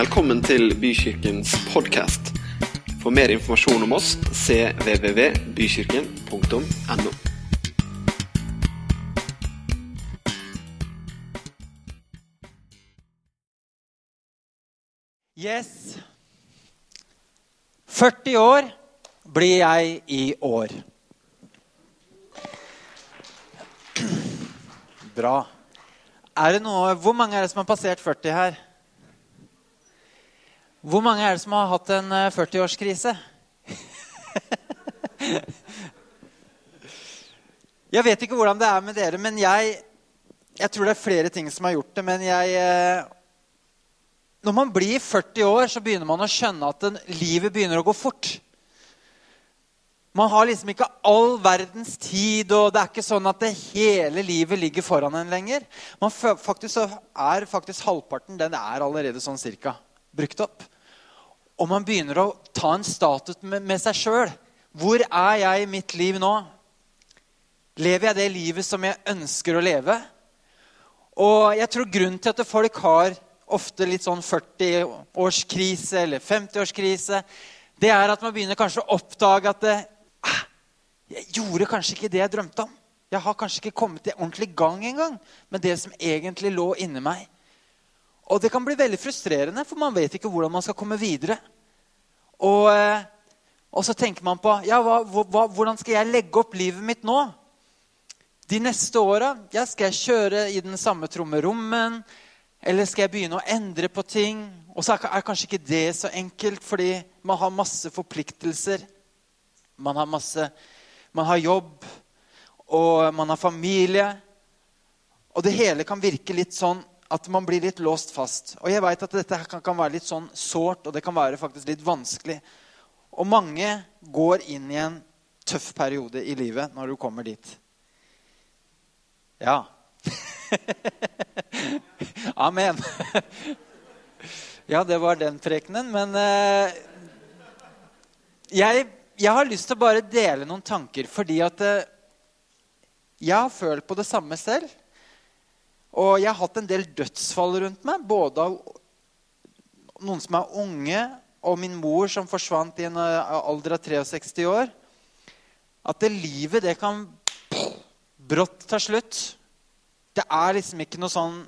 Velkommen til Bykirkens podkast. For mer informasjon om oss cvvvbykirken.no. Yes. 40 år blir jeg i år. Bra. Er det noe, hvor mange er det som har passert 40 her? Hvor mange er det som har hatt en eh, 40-årskrise? jeg vet ikke hvordan det er med dere, men jeg, jeg tror det er flere ting som har gjort det. Men jeg eh, Når man blir 40 år, så begynner man å skjønne at den, livet begynner å gå fort. Man har liksom ikke all verdens tid, og det er ikke sånn at det hele livet ligger foran en lenger. Man, faktisk er faktisk halvparten den er allerede sånn cirka brukt opp. Og man begynner å ta en status med, seg sjøl. Hvor er jeg i mitt liv nå? Lever jeg det livet som jeg ønsker å leve? Og jeg tror grunnen til at folk har ofte litt sånn 40-årskrise eller 50-årskrise, det er at man begynner kanskje å oppdage at ah, jeg gjorde kanskje ikke det jeg drømte om. Jeg har kanskje ikke kommet i ordentlig gang engang med det som egentlig lå inni meg. Og det kan bli veldig frustrerende, for man vet ikke hvordan man skal komme videre. Og, eh, og så tenker man på ja, hva, hva, hvordan skal jeg legge opp livet mitt nå? De neste åra ja, skal jeg kjøre i den samme trommerommen. Eller skal jeg begynne å endre på ting? Og så er kanskje ikke det så enkelt, fordi man har masse forpliktelser. Man har masse Man har jobb, og man har familie. Og det hele kan virke litt sånn at man blir litt låst fast. Og jeg veit at dette kan, være litt sånn sårt, og det kan være faktisk litt vanskelig. Og mange går inn i en tøff periode i livet når du kommer dit. Ja. Amen. ja, det var den prekenen. Men eh, jeg, jeg, har lyst til å bare dele noen tanker, fordi at eh, jeg har følt på det samme selv. Og jeg har hatt en del dødsfall rundt meg, både av noen som er unge, og min mor som forsvant i en eh, alder av 63 år. At det livet, det kan brått ta slutt. Det er liksom ikke noe sånn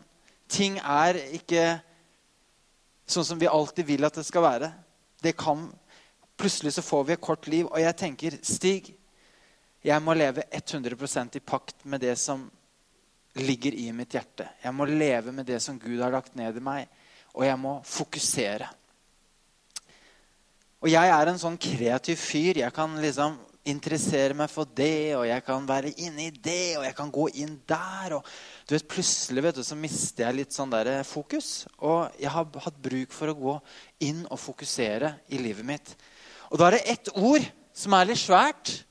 Ting er ikke sånn som vi alltid vil at det skal være. Det kan Plutselig så får vi et kort liv, og jeg tenker Stig, jeg må leve 100% i pakt med det som ligger i mitt hjerte. Jeg må leve med det som Gud har lagt ned i meg, og jeg må fokusere. Og jeg er en sånn kreativ fyr. Jeg kan liksom interessere meg for det, og jeg kan være inne i det, og jeg kan gå inn der. og du vet, Plutselig vet du, så mister jeg litt sånn der fokus. Og jeg har hatt bruk for å gå inn og fokusere i livet mitt. Og da er det ett ord som er litt svært,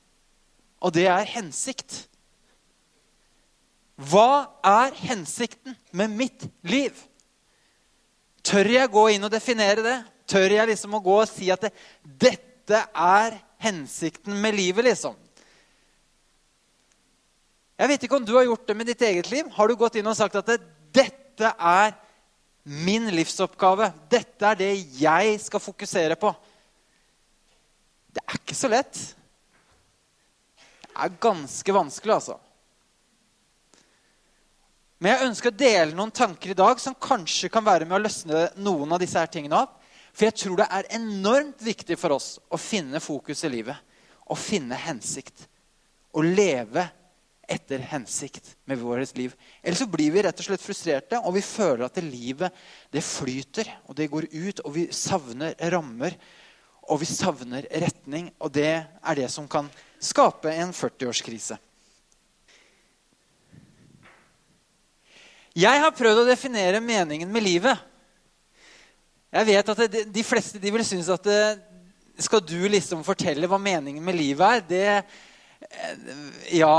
og det er hensikt. Hva er hensikten med mitt liv? Tør jeg gå inn og definere det? Tør jeg liksom å gå og si at det, dette er hensikten med livet, liksom? Jeg vet ikke om du har gjort det med ditt eget liv. Har du gått inn og sagt at det, dette er min livsoppgave? Dette er det jeg skal fokusere på? Det er ikke så lett. Det er ganske vanskelig, altså. Men jeg ønsker å dele noen tanker i dag som kanskje kan være med å løsne noen av disse her tingene opp. For jeg tror det er enormt viktig for oss å finne fokus i livet. Å finne hensikt. Å leve etter hensikt med vårt liv. Ellers så blir vi rett og slett frustrerte, og vi føler at det livet det flyter. Og det går ut, og vi savner rammer. Og vi savner retning. Og det er det som kan skape en 40-årskrise. Jeg har prøvd å definere meningen med livet. Jeg vet at De fleste de vil synes at det, skal du liksom fortelle hva meningen med livet er. Det eh, Ja.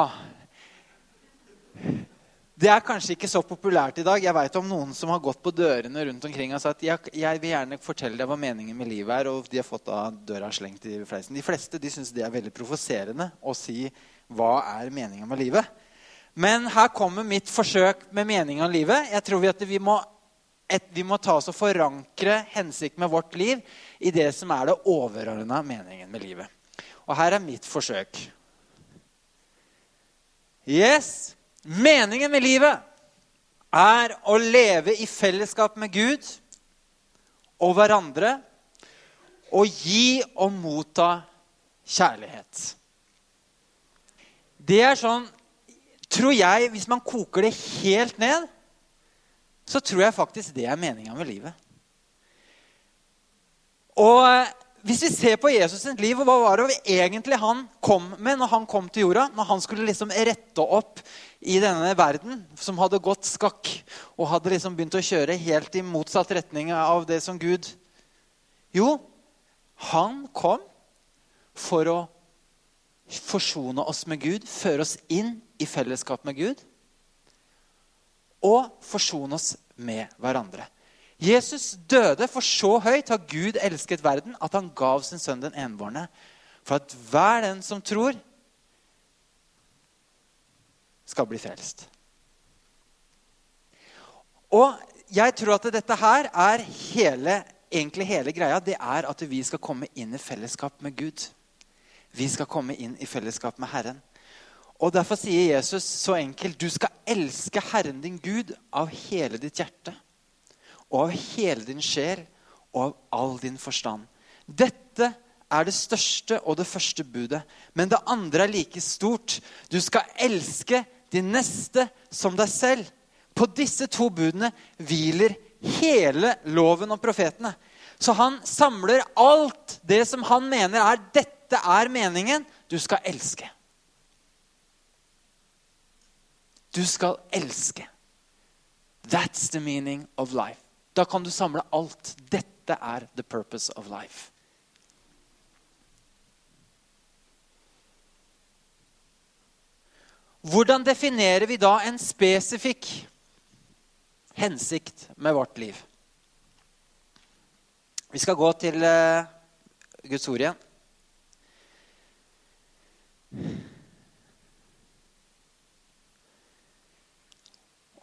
Det er kanskje ikke så populært i dag. Jeg vet om noen som har gått på dørene rundt omkring og sagt jeg, jeg vil gjerne fortelle deg hva meningen med livet er, og de har fått av døra slengt i fleisen. De fleste de syns det er veldig provoserende å si hva er meningen med livet. Men her kommer mitt forsøk med meninga av livet. Jeg tror at vi må et, vi må ta oss og forankre hensikten med vårt liv i det som er det overordna meningen med livet. Og her er mitt forsøk. Yes! Meningen med livet er å leve i fellesskap med Gud og hverandre og gi og motta kjærlighet. Det er sånn Tror jeg, hvis man koker det helt ned, så tror jeg faktisk det er meninga med livet. Og eh, hvis vi ser på Jesus sitt liv, og hva var det egentlig han kom med når han kom til jorda? Når han skulle liksom rette opp i denne verden som hadde gått skakk, og hadde liksom begynt å kjøre helt i motsatt retning av det som Gud Jo, han kom for å forsone oss med Gud, føre oss inn i fellesskap med Gud og forsone oss med hverandre. Jesus døde, for så høyt har Gud elsket verden at han gav sin sønn den enbårne, for at hver den som tror, skal bli frelst. Og jeg tror at dette her er hele, egentlig hele greia. Det er at vi skal komme inn i fellesskap med Gud. Vi skal komme inn i fellesskap med Herren. Og Derfor sier Jesus så enkelt du skal elske Herren din Gud av hele ditt hjerte og av hele din sjel og av all din forstand. Dette er det største og det første budet. Men det andre er like stort. Du skal elske din neste som deg selv. På disse to budene hviler hele loven og profetene. Så han samler alt det som han mener er dette er meningen. Du skal elske. Du skal elske. That's the meaning of life. Da kan du samle alt. Dette er the purpose of life. Hvordan definerer vi da en spesifikk hensikt med vårt liv? Vi skal gå til uh, Guds ord igjen.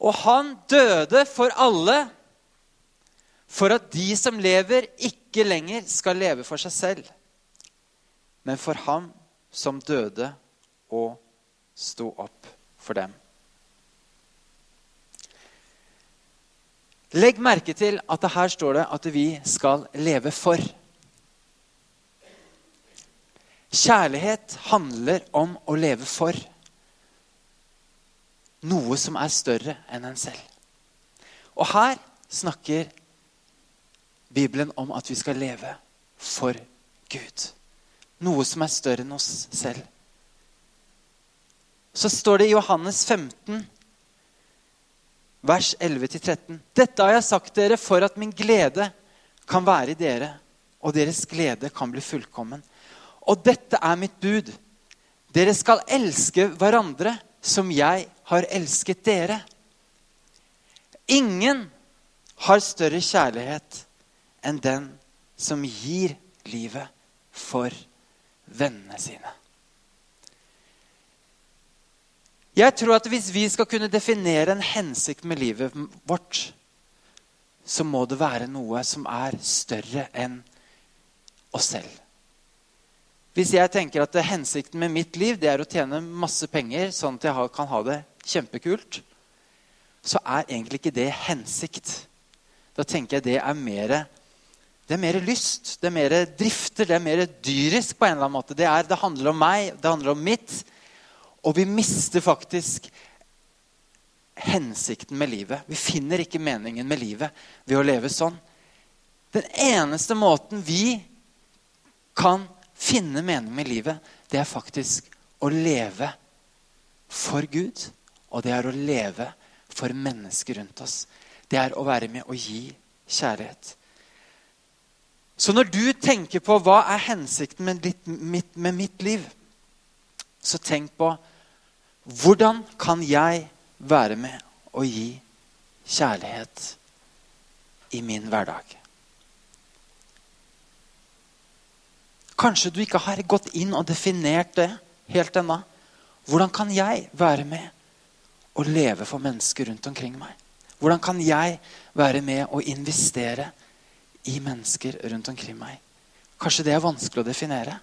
Og han døde for alle, for at de som lever, ikke lenger skal leve for seg selv, men for ham som døde og sto opp for dem. Legg merke til at det her står det at vi skal leve for. Kjærlighet handler om å leve for noe som er større enn en selv. Og her snakker Bibelen om at vi skal leve for Gud. Noe som er større enn oss selv. Så står det i Johannes 15, vers 11-13.: Dette har jeg sagt dere for at min glede kan være i dere, og deres glede kan bli fullkommen. Og dette er mitt bud. Dere skal elske hverandre som jeg har elsket dere. Ingen har større kjærlighet enn den som gir livet for vennene sine. Jeg tror at hvis vi skal kunne definere en hensikt med livet vårt, så må det være noe som er større enn oss selv. Hvis jeg tenker at hensikten med mitt liv det er å tjene masse penger, sånn at jeg kan ha det kjempekult, så er egentlig ikke det hensikt. Da tenker jeg det er mer det er mer lyst, det er mer drifter, det er mer dyrisk på en eller annen måte. Det, er, det handler om meg, det handler om mitt. Og vi mister faktisk hensikten med livet. Vi finner ikke meningen med livet ved å leve sånn. Den eneste måten vi kan finne mening med livet, det er faktisk å leve for Gud. Og det er å leve for mennesker rundt oss. Det er å være med og gi kjærlighet. Så når du tenker på hva er hensikten med, ditt, mitt, med mitt liv, så tenk på hvordan kan jeg være med og gi kjærlighet i min hverdag? Kanskje du ikke har gått inn og definert det helt ennå. Hvordan kan jeg være med og leve for mennesker rundt omkring meg? Hvordan kan jeg være med og investere i mennesker rundt omkring meg? Kanskje det er vanskelig å definere.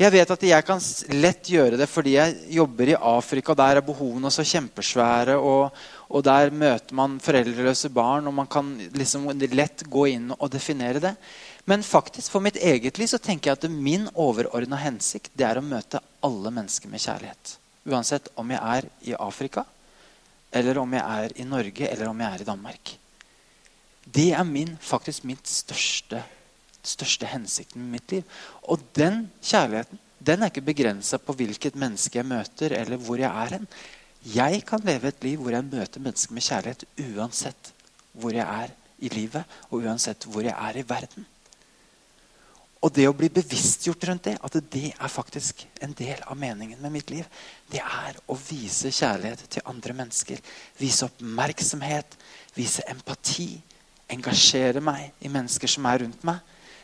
Jeg vet at jeg kan lett gjøre det fordi jeg jobber i Afrika. Der er behovene så kjempesvære. Og, og der møter man foreldreløse barn, og man kan liksom lett gå inn og definere det. Men faktisk for mitt eget liv så tenker jeg at min overordna hensikt det er å møte alle mennesker med kjærlighet. Uansett om jeg er i Afrika, eller om jeg er i Norge, eller om jeg er i Danmark. Det er min, faktisk mitt største største hensikten med mitt liv. Og den kjærligheten den er ikke begrensa på hvilket menneske jeg møter, eller hvor jeg er hen. Jeg kan leve et liv hvor jeg møter mennesker med kjærlighet uansett hvor jeg er i livet, og uansett hvor jeg er i verden. Og det å bli bevisstgjort rundt det, at det er faktisk en del av meningen med mitt liv, det er å vise kjærlighet til andre mennesker. Vise oppmerksomhet, vise empati. Engasjere meg i mennesker som er rundt meg.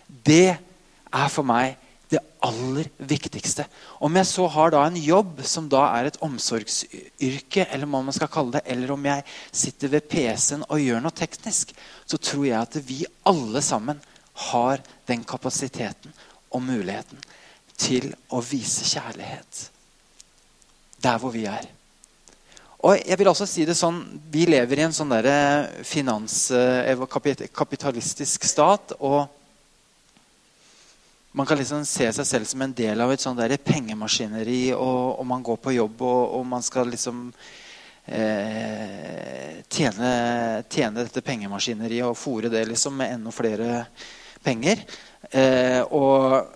Det er for meg det aller viktigste. Om jeg så har da en jobb som da er et omsorgsyrke, eller hva man skal kalle det, eller om jeg sitter ved PC-en og gjør noe teknisk, så tror jeg at vi alle sammen har den kapasiteten og muligheten til å vise kjærlighet der hvor vi er. Og jeg vil også si det sånn, Vi lever i en sånn finans, eh, kapitalistisk stat. og man kan liksom se seg selv som en del av et der pengemaskineri. Og, og man går på jobb, og, og man skal liksom eh, tjene, tjene, dette pengemaskineriet og fòre det liksom med enda flere penger. Eh, og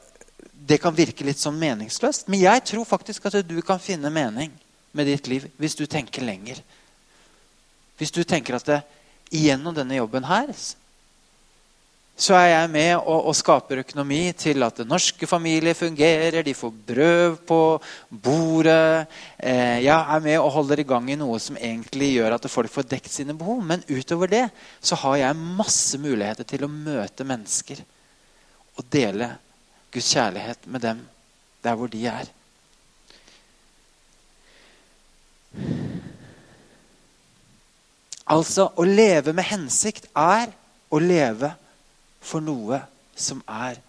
det kan virke litt sånn meningsløst. Men jeg tror faktisk at du kan finne mening med ditt liv hvis du tenker lenger. Hvis du tenker at det, gjennom denne jobben her så er jeg med og, og, skaper økonomi til at norske familier fungerer. De får brød på bordet. Eh, jeg er med og holder i gang i noe som egentlig gjør at folk får dekt sine behov. Men utover det så har jeg masse muligheter til å møte mennesker og dele Guds kjærlighet med dem der hvor de er. Altså, å leve med hensikt er å leve med for noe som er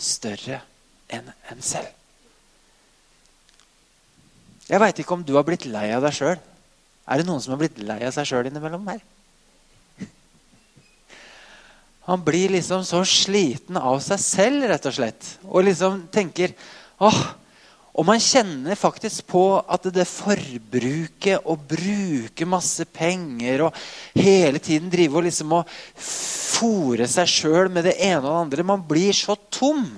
større enn en selv. Jeg veit ikke om du har blitt lei av deg sjøl. Er det noen som har blitt lei av seg sjøl innimellom her? Han blir liksom så sliten av seg selv, rett og slett. Og liksom tenker åh, og man kjenner faktisk på at det forbruket å bruke masse penger og hele tiden drive og liksom å fòre seg sjøl med det ene og det andre Man blir så tom.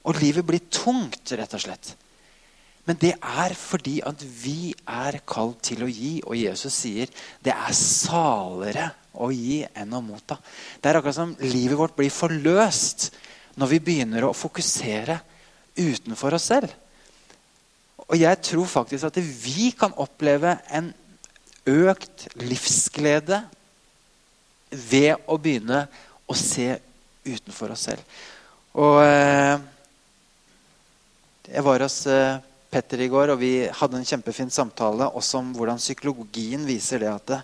Og livet blir tungt, rett og slett. Men det er fordi at vi er kalt til å gi, og Jesus sier det er salere å gi enn å motta. Det er akkurat som livet vårt blir forløst når vi begynner å fokusere utenfor oss selv. Og jeg tror faktisk at vi kan oppleve en økt livsglede ved å begynne å se utenfor oss selv. Og eh, Jeg var hos eh, Petter i går, og vi hadde en kjempefin samtale også om hvordan psykologien viser det at det,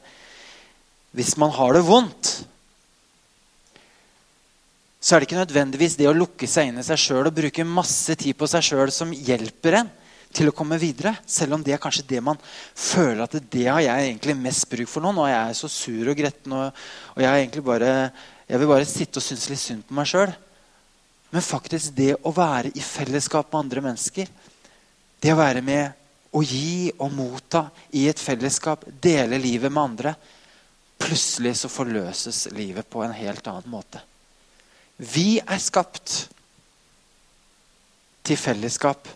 hvis man har det vondt, så er det ikke nødvendigvis det å lukke seg inn i seg sjøl og bruke masse tid på seg sjøl som hjelper en til å komme videre. Selv om det er kanskje det man føler at det har jeg egentlig mest bruk for nå. Nå er jeg så sur og gretten, og, og jeg, bare, jeg vil bare sitte og synes litt synd på meg sjøl. Men faktisk det å være i fellesskap med andre mennesker, det å være med å gi og motta i et fellesskap, dele livet med andre Plutselig så forløses livet på en helt annen måte. Vi er skapt til fellesskap.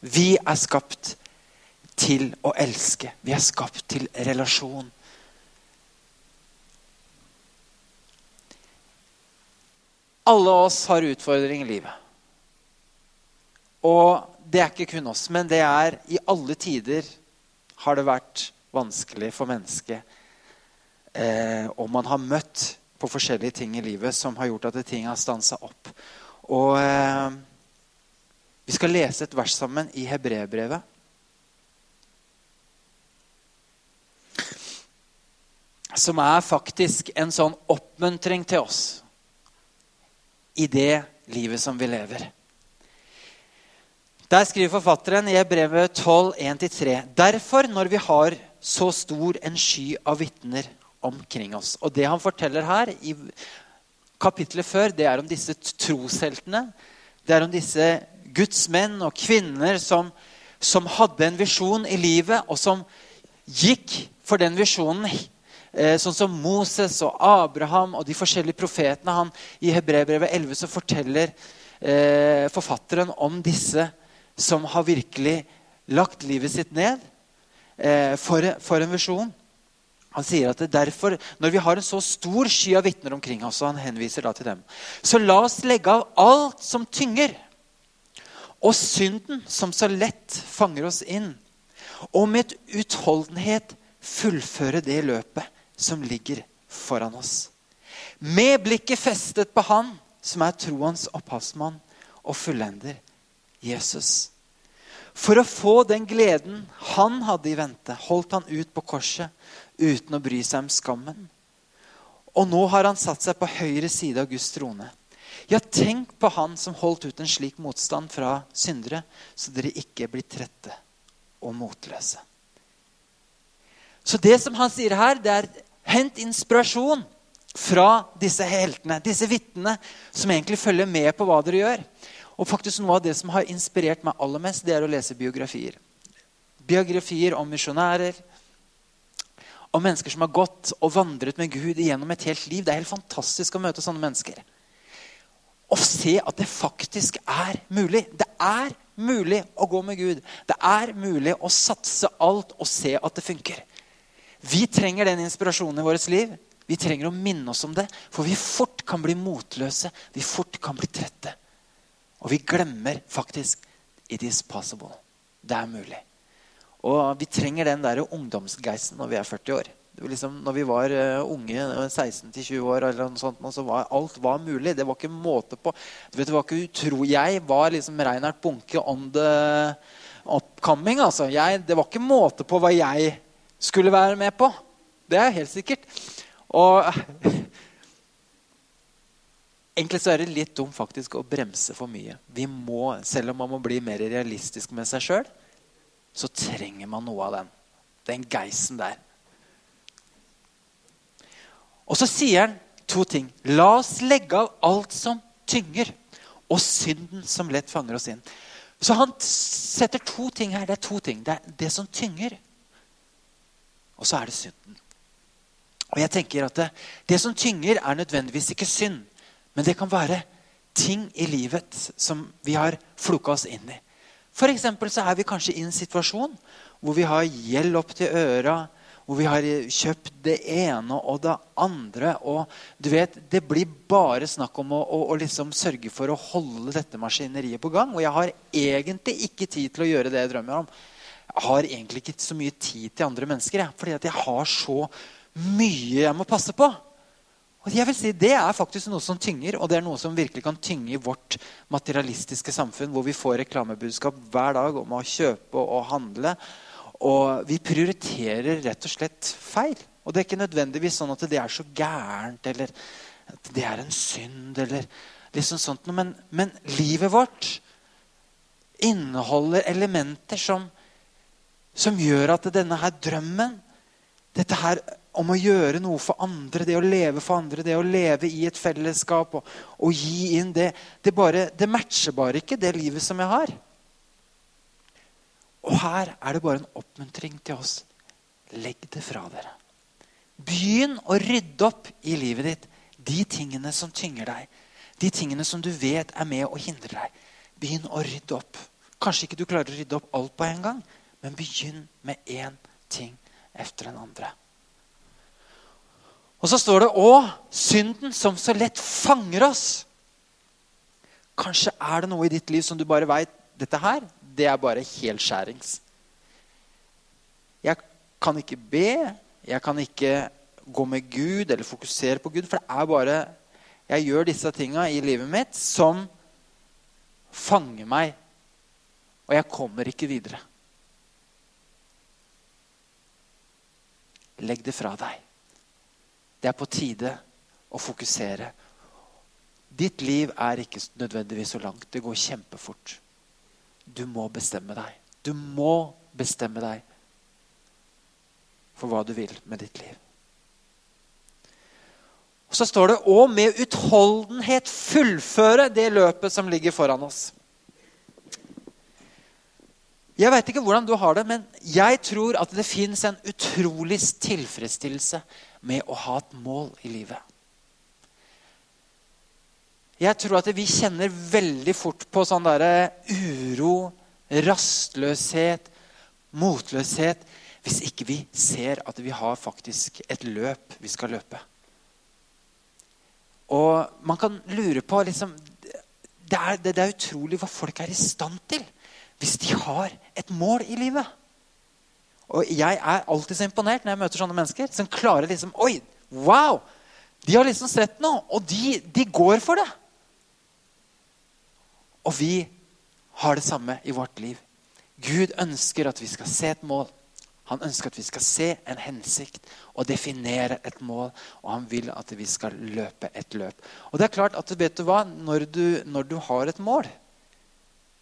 Vi er skapt til å elske. Vi er skapt til relasjon. Alle oss har utfordringer i livet. Og det er ikke kun oss, men det er i alle tider har det vært vanskelig for mennesket. Eh, og man har møtt på forskjellige ting i livet som har gjort at ting har stansa opp. Og eh, Vi skal lese et vers sammen i Hebrebrevet. som er faktisk en sånn oppmuntring til oss i det livet som vi lever. Der skriver forfatteren i brevet 12, 1-3.: Derfor, når vi har så stor en sky av vitner omkring oss Og det han forteller her i kapittelet før, det er om disse trosheltene. Det er om disse Guds menn og kvinner som, som hadde en visjon i livet, og som gikk for den visjonen Eh, sånn som Moses og Abraham og de forskjellige profetene. Han, I Hebrebrevet 11 så forteller eh, forfatteren om disse som har virkelig lagt livet sitt ned eh, for, for, en visjon. Han sier at det derfor, Når vi har en så stor sky av vitner omkring oss, og han henviser da til dem, så la oss legge av alt som tynger, og synden som så lett fanger oss inn, og med utholdenhet fullføre det løpet som ligger foran oss. Med blikket festet på Han som er troens opphavsmann og fullender, Jesus. For å få den gleden han hadde i vente, holdt han ut på korset uten å bry seg om skammen. Og nå har han satt seg på høyre side av Guds trone. Ja, tenk på han som holdt ut en slik motstand fra syndere, så dere ikke blir trette og motløse. Så det som han sier her, det er hent inspirasjon fra disse heltene, disse vitnene, som egentlig følger med på hva dere gjør. Og faktisk Noe av det som har inspirert meg aller mest, det er å lese biografier. Biografier om misjonærer, om mennesker som har gått og vandret med Gud gjennom et helt liv. Det er helt fantastisk å møte sånne mennesker. Og se at det faktisk er mulig. Det er mulig å gå med Gud. Det er mulig å satse alt og se at det funker. Vi trenger den inspirasjonen i vårt liv. Vi trenger å minne oss om det, for vi fort kan bli motløse. Vi fort kan bli trette. Og vi glemmer faktisk It is possible. Det er mulig. Og vi trenger den der ungdomsgeisten når vi er 40 år. Liksom, når vi var uh, unge, 16-20 år, eller noe sånt, så var alt var mulig. Det var ikke måte på. Du vet, det var ikke utro. Jeg var liksom Reinhard Bunke on the upcoming. Altså. Jeg, det var ikke måte på hva jeg skulle være med på. Det er helt sikkert. Og Egentlig så er det litt dumt faktisk å bremse for mye. Vi må, Selv om man må bli mer realistisk med seg sjøl, så trenger man noe av den. Den geisen der. Og så sier han to ting. La oss legge av alt som tynger, og synden som lett fanger oss inn. Så han setter to ting her. Det er to ting. Det er det som tynger, og så er det synden. Og jeg tenker at det, det som tynger, er nødvendigvis ikke synd. Men det kan være ting i livet som vi har floka oss inn i. For så er vi kanskje i en situasjon hvor vi har gjeld opp til øra, hvor vi har kjøpt det ene og det andre. Og du vet, det blir bare snakk om å, å, å liksom sørge for å holde dette maskineriet på gang. Og jeg har egentlig ikke tid til å gjøre det jeg drømmer om jeg har egentlig ikke så mye tid til andre mennesker. Jeg, fordi jeg har så mye jeg må passe på. Og jeg vil si Det er faktisk noe som tynger, og det er noe som virkelig kan tynge i vårt materialistiske samfunn, hvor vi får reklamebudskap hver dag om å kjøpe og handle. Og vi prioriterer rett og slett feil. Og det er ikke nødvendigvis sånn at det er så gærent, eller at det er en synd, eller liksom sånt. Men, men livet vårt inneholder elementer som som gjør at denne her drømmen, dette her om å gjøre noe for andre, det å leve for andre, det å leve i et fellesskap og, og gi inn det det, bare, det matcher bare ikke det livet som jeg har. Og her er det bare en oppmuntring til oss. Legg det fra dere. Begynn å rydde opp i livet ditt de tingene som tynger deg. De tingene som du vet er med å hindre deg. Begynn å rydde opp. Kanskje ikke du klarer å rydde opp alt på en gang, men begynn med én ting etter den andre. Og så står det òg synden som så lett fanger oss. Kanskje er det noe i ditt liv som du bare veit dette her, det er bare helskjærings. Jeg kan ikke be, jeg kan ikke gå med Gud eller fokusere på Gud, for det er bare Jeg gjør disse tinga i livet mitt som fanger meg, og jeg kommer ikke videre. Legg det fra deg. Det er på tide å fokusere. Ditt liv er ikke nødvendigvis så langt. Det går kjempefort. Du må bestemme deg. Du må bestemme deg for hva du vil med ditt liv. Og Så står det 'og med utholdenhet fullføre det løpet som ligger foran oss'. Jeg veit ikke hvordan du har det, men jeg tror at det fins en utrolig tilfredsstillelse med å ha et mål i livet. Jeg tror at vi kjenner veldig fort på sånn derre uro, rastløshet, motløshet hvis ikke vi ser at vi har faktisk et løp vi skal løpe. Og man kan lure på liksom, det, er, det, er, utrolig hva folk er i stand til hvis de har et mål i livet. Og jeg er alltid så imponert når jeg møter sånne mennesker som klarer liksom Oi, wow! De har liksom sett noe, og de, de går for det. Og vi har det samme i vårt liv. Gud ønsker at vi skal se et mål. Han ønsker at vi skal se en hensikt og definere et mål. Og han vil at vi skal løpe et løp. Og det er klart at vet du hva? Når du, når du har et mål,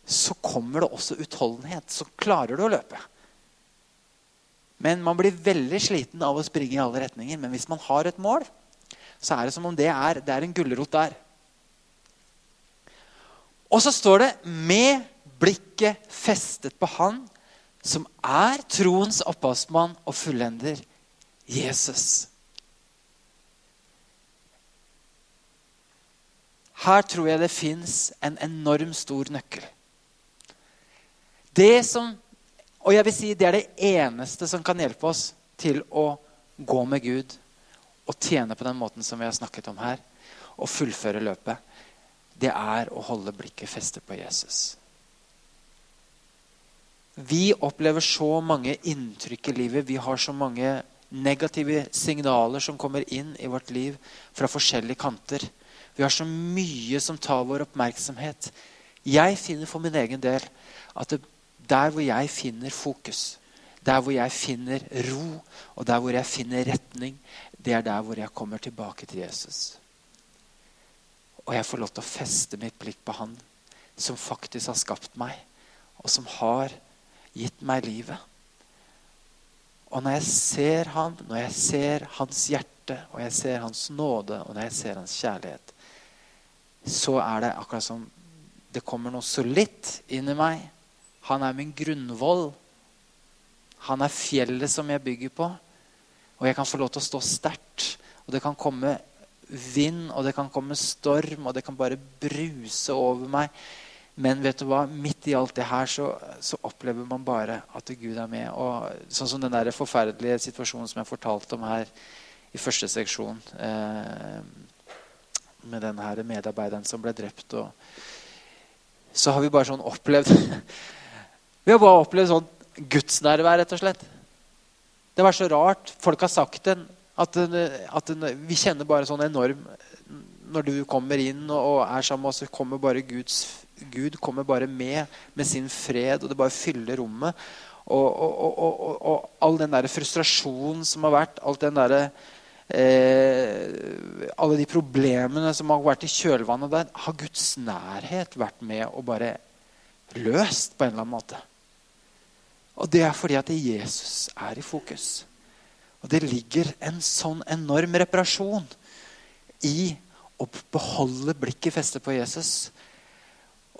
så kommer det også utholdenhet. Så klarer du å løpe. Men man blir veldig sliten av å springe i alle retninger. Men hvis man har et mål, så er det som om det er, det er en gulrot der. Og så står det 'med blikket festet på Han som er troens opphavsmann og fullender, Jesus. Her tror jeg det fins en enorm stor nøkkel. Det som, og jeg vil si det er det eneste som kan hjelpe oss til å gå med Gud og tjene på den måten som vi har snakket om her, og fullføre løpet, det er å holde blikket festet på Jesus. Vi opplever så mange inntrykk i livet. Vi har så mange negative signaler som kommer inn i vårt liv fra forskjellige kanter. Vi har så mye som tar vår oppmerksomhet. Jeg finner for min egen del at det, der hvor jeg finner fokus, der hvor jeg finner ro, og der hvor jeg finner retning, det er der hvor jeg kommer tilbake til Jesus. Og jeg får lov til å feste mitt blikk på Han som faktisk har skapt meg, og som har gitt meg livet. Og når jeg ser ham, når jeg ser hans hjerte, og jeg ser hans nåde, og når jeg ser hans kjærlighet, så er det akkurat som det kommer noe solidt inn i meg. Han er min grunnvoll. Han er fjellet som jeg bygger på. Og jeg kan få lov til å stå sterkt. Og det kan komme vind, og det kan komme storm, og det kan bare bruse over meg. Men vet du hva? midt i alt det her så, så, opplever man bare at Gud er med. Og sånn som den der forferdelige situasjonen som jeg fortalte om her i første seksjon. Eh, med den her medarbeideren som ble drept. Og, så har vi bare sånn opplevd Vi har bare opplevd sånn gudsnærvær, rett og slett. Det var så rart. Folk har sagt det. At, at vi kjenner bare sånn enorm Når du kommer inn og, er sammen med oss, så kommer bare Guds Gud kommer bare med med sin fred, og det bare fyller rommet. Og, og, og, og all den der frustrasjonen som har vært, alt den der, eh, alle de problemene som har vært i kjølvannet der, har Guds nærhet vært med og bare løst på en eller annen måte. Og det er fordi at Jesus er i fokus. Og det ligger en sånn enorm reparasjon i å beholde blikket festet på Jesus.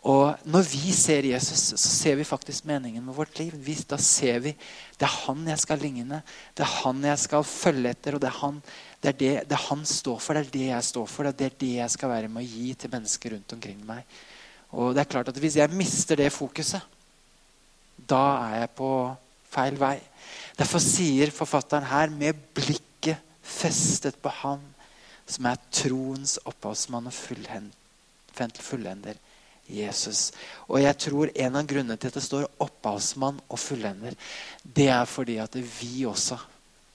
Og når vi ser Jesus, så ser vi faktisk meningen med vårt liv. Vi, da ser vi det er han jeg skal ligne, det er han jeg skal følge etter. og Det er han, det er det, det er han står for, det er det jeg står for. Det er det jeg skal være med å gi til mennesker rundt omkring meg. Og det er klart at Hvis jeg mister det fokuset, da er jeg på feil vei. Derfor sier forfatteren her med blikket festet på ham som er troens opphavsmann og fullender Jesus. Og jeg tror en av grunnene til at det står opphavsmann og fullender, det er fordi at vi også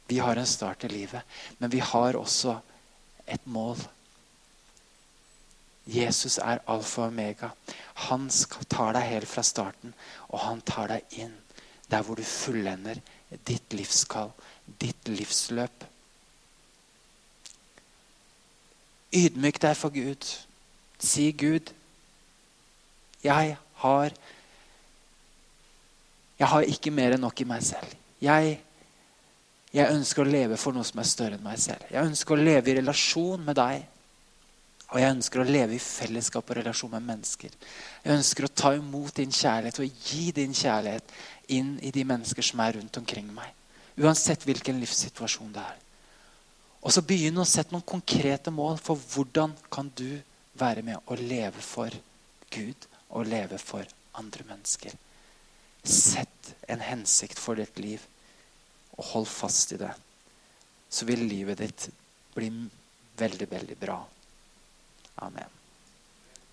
vi har en start i livet, men vi har også et mål. Jesus er alfa og omega. Han tar deg helt fra starten, og han tar deg inn der hvor du fullender ditt livskall, ditt livsløp. Ydmyk deg for Gud. Si, Gud, jeg har Jeg har ikke mer enn nok i meg selv. Jeg, jeg ønsker å leve for noe som er større enn meg selv. Jeg ønsker å leve i relasjon med deg. Og jeg ønsker å leve i fellesskap og relasjon med mennesker. Jeg ønsker å ta imot din kjærlighet og gi din kjærlighet inn i de mennesker som er rundt omkring meg. Uansett hvilken livssituasjon det er. Og så begynn å sette noen konkrete mål for hvordan kan du være med å leve for Gud og leve for andre mennesker. Sett en hensikt for ditt liv, og hold fast i det. Så vil livet ditt bli veldig, veldig bra. Amen.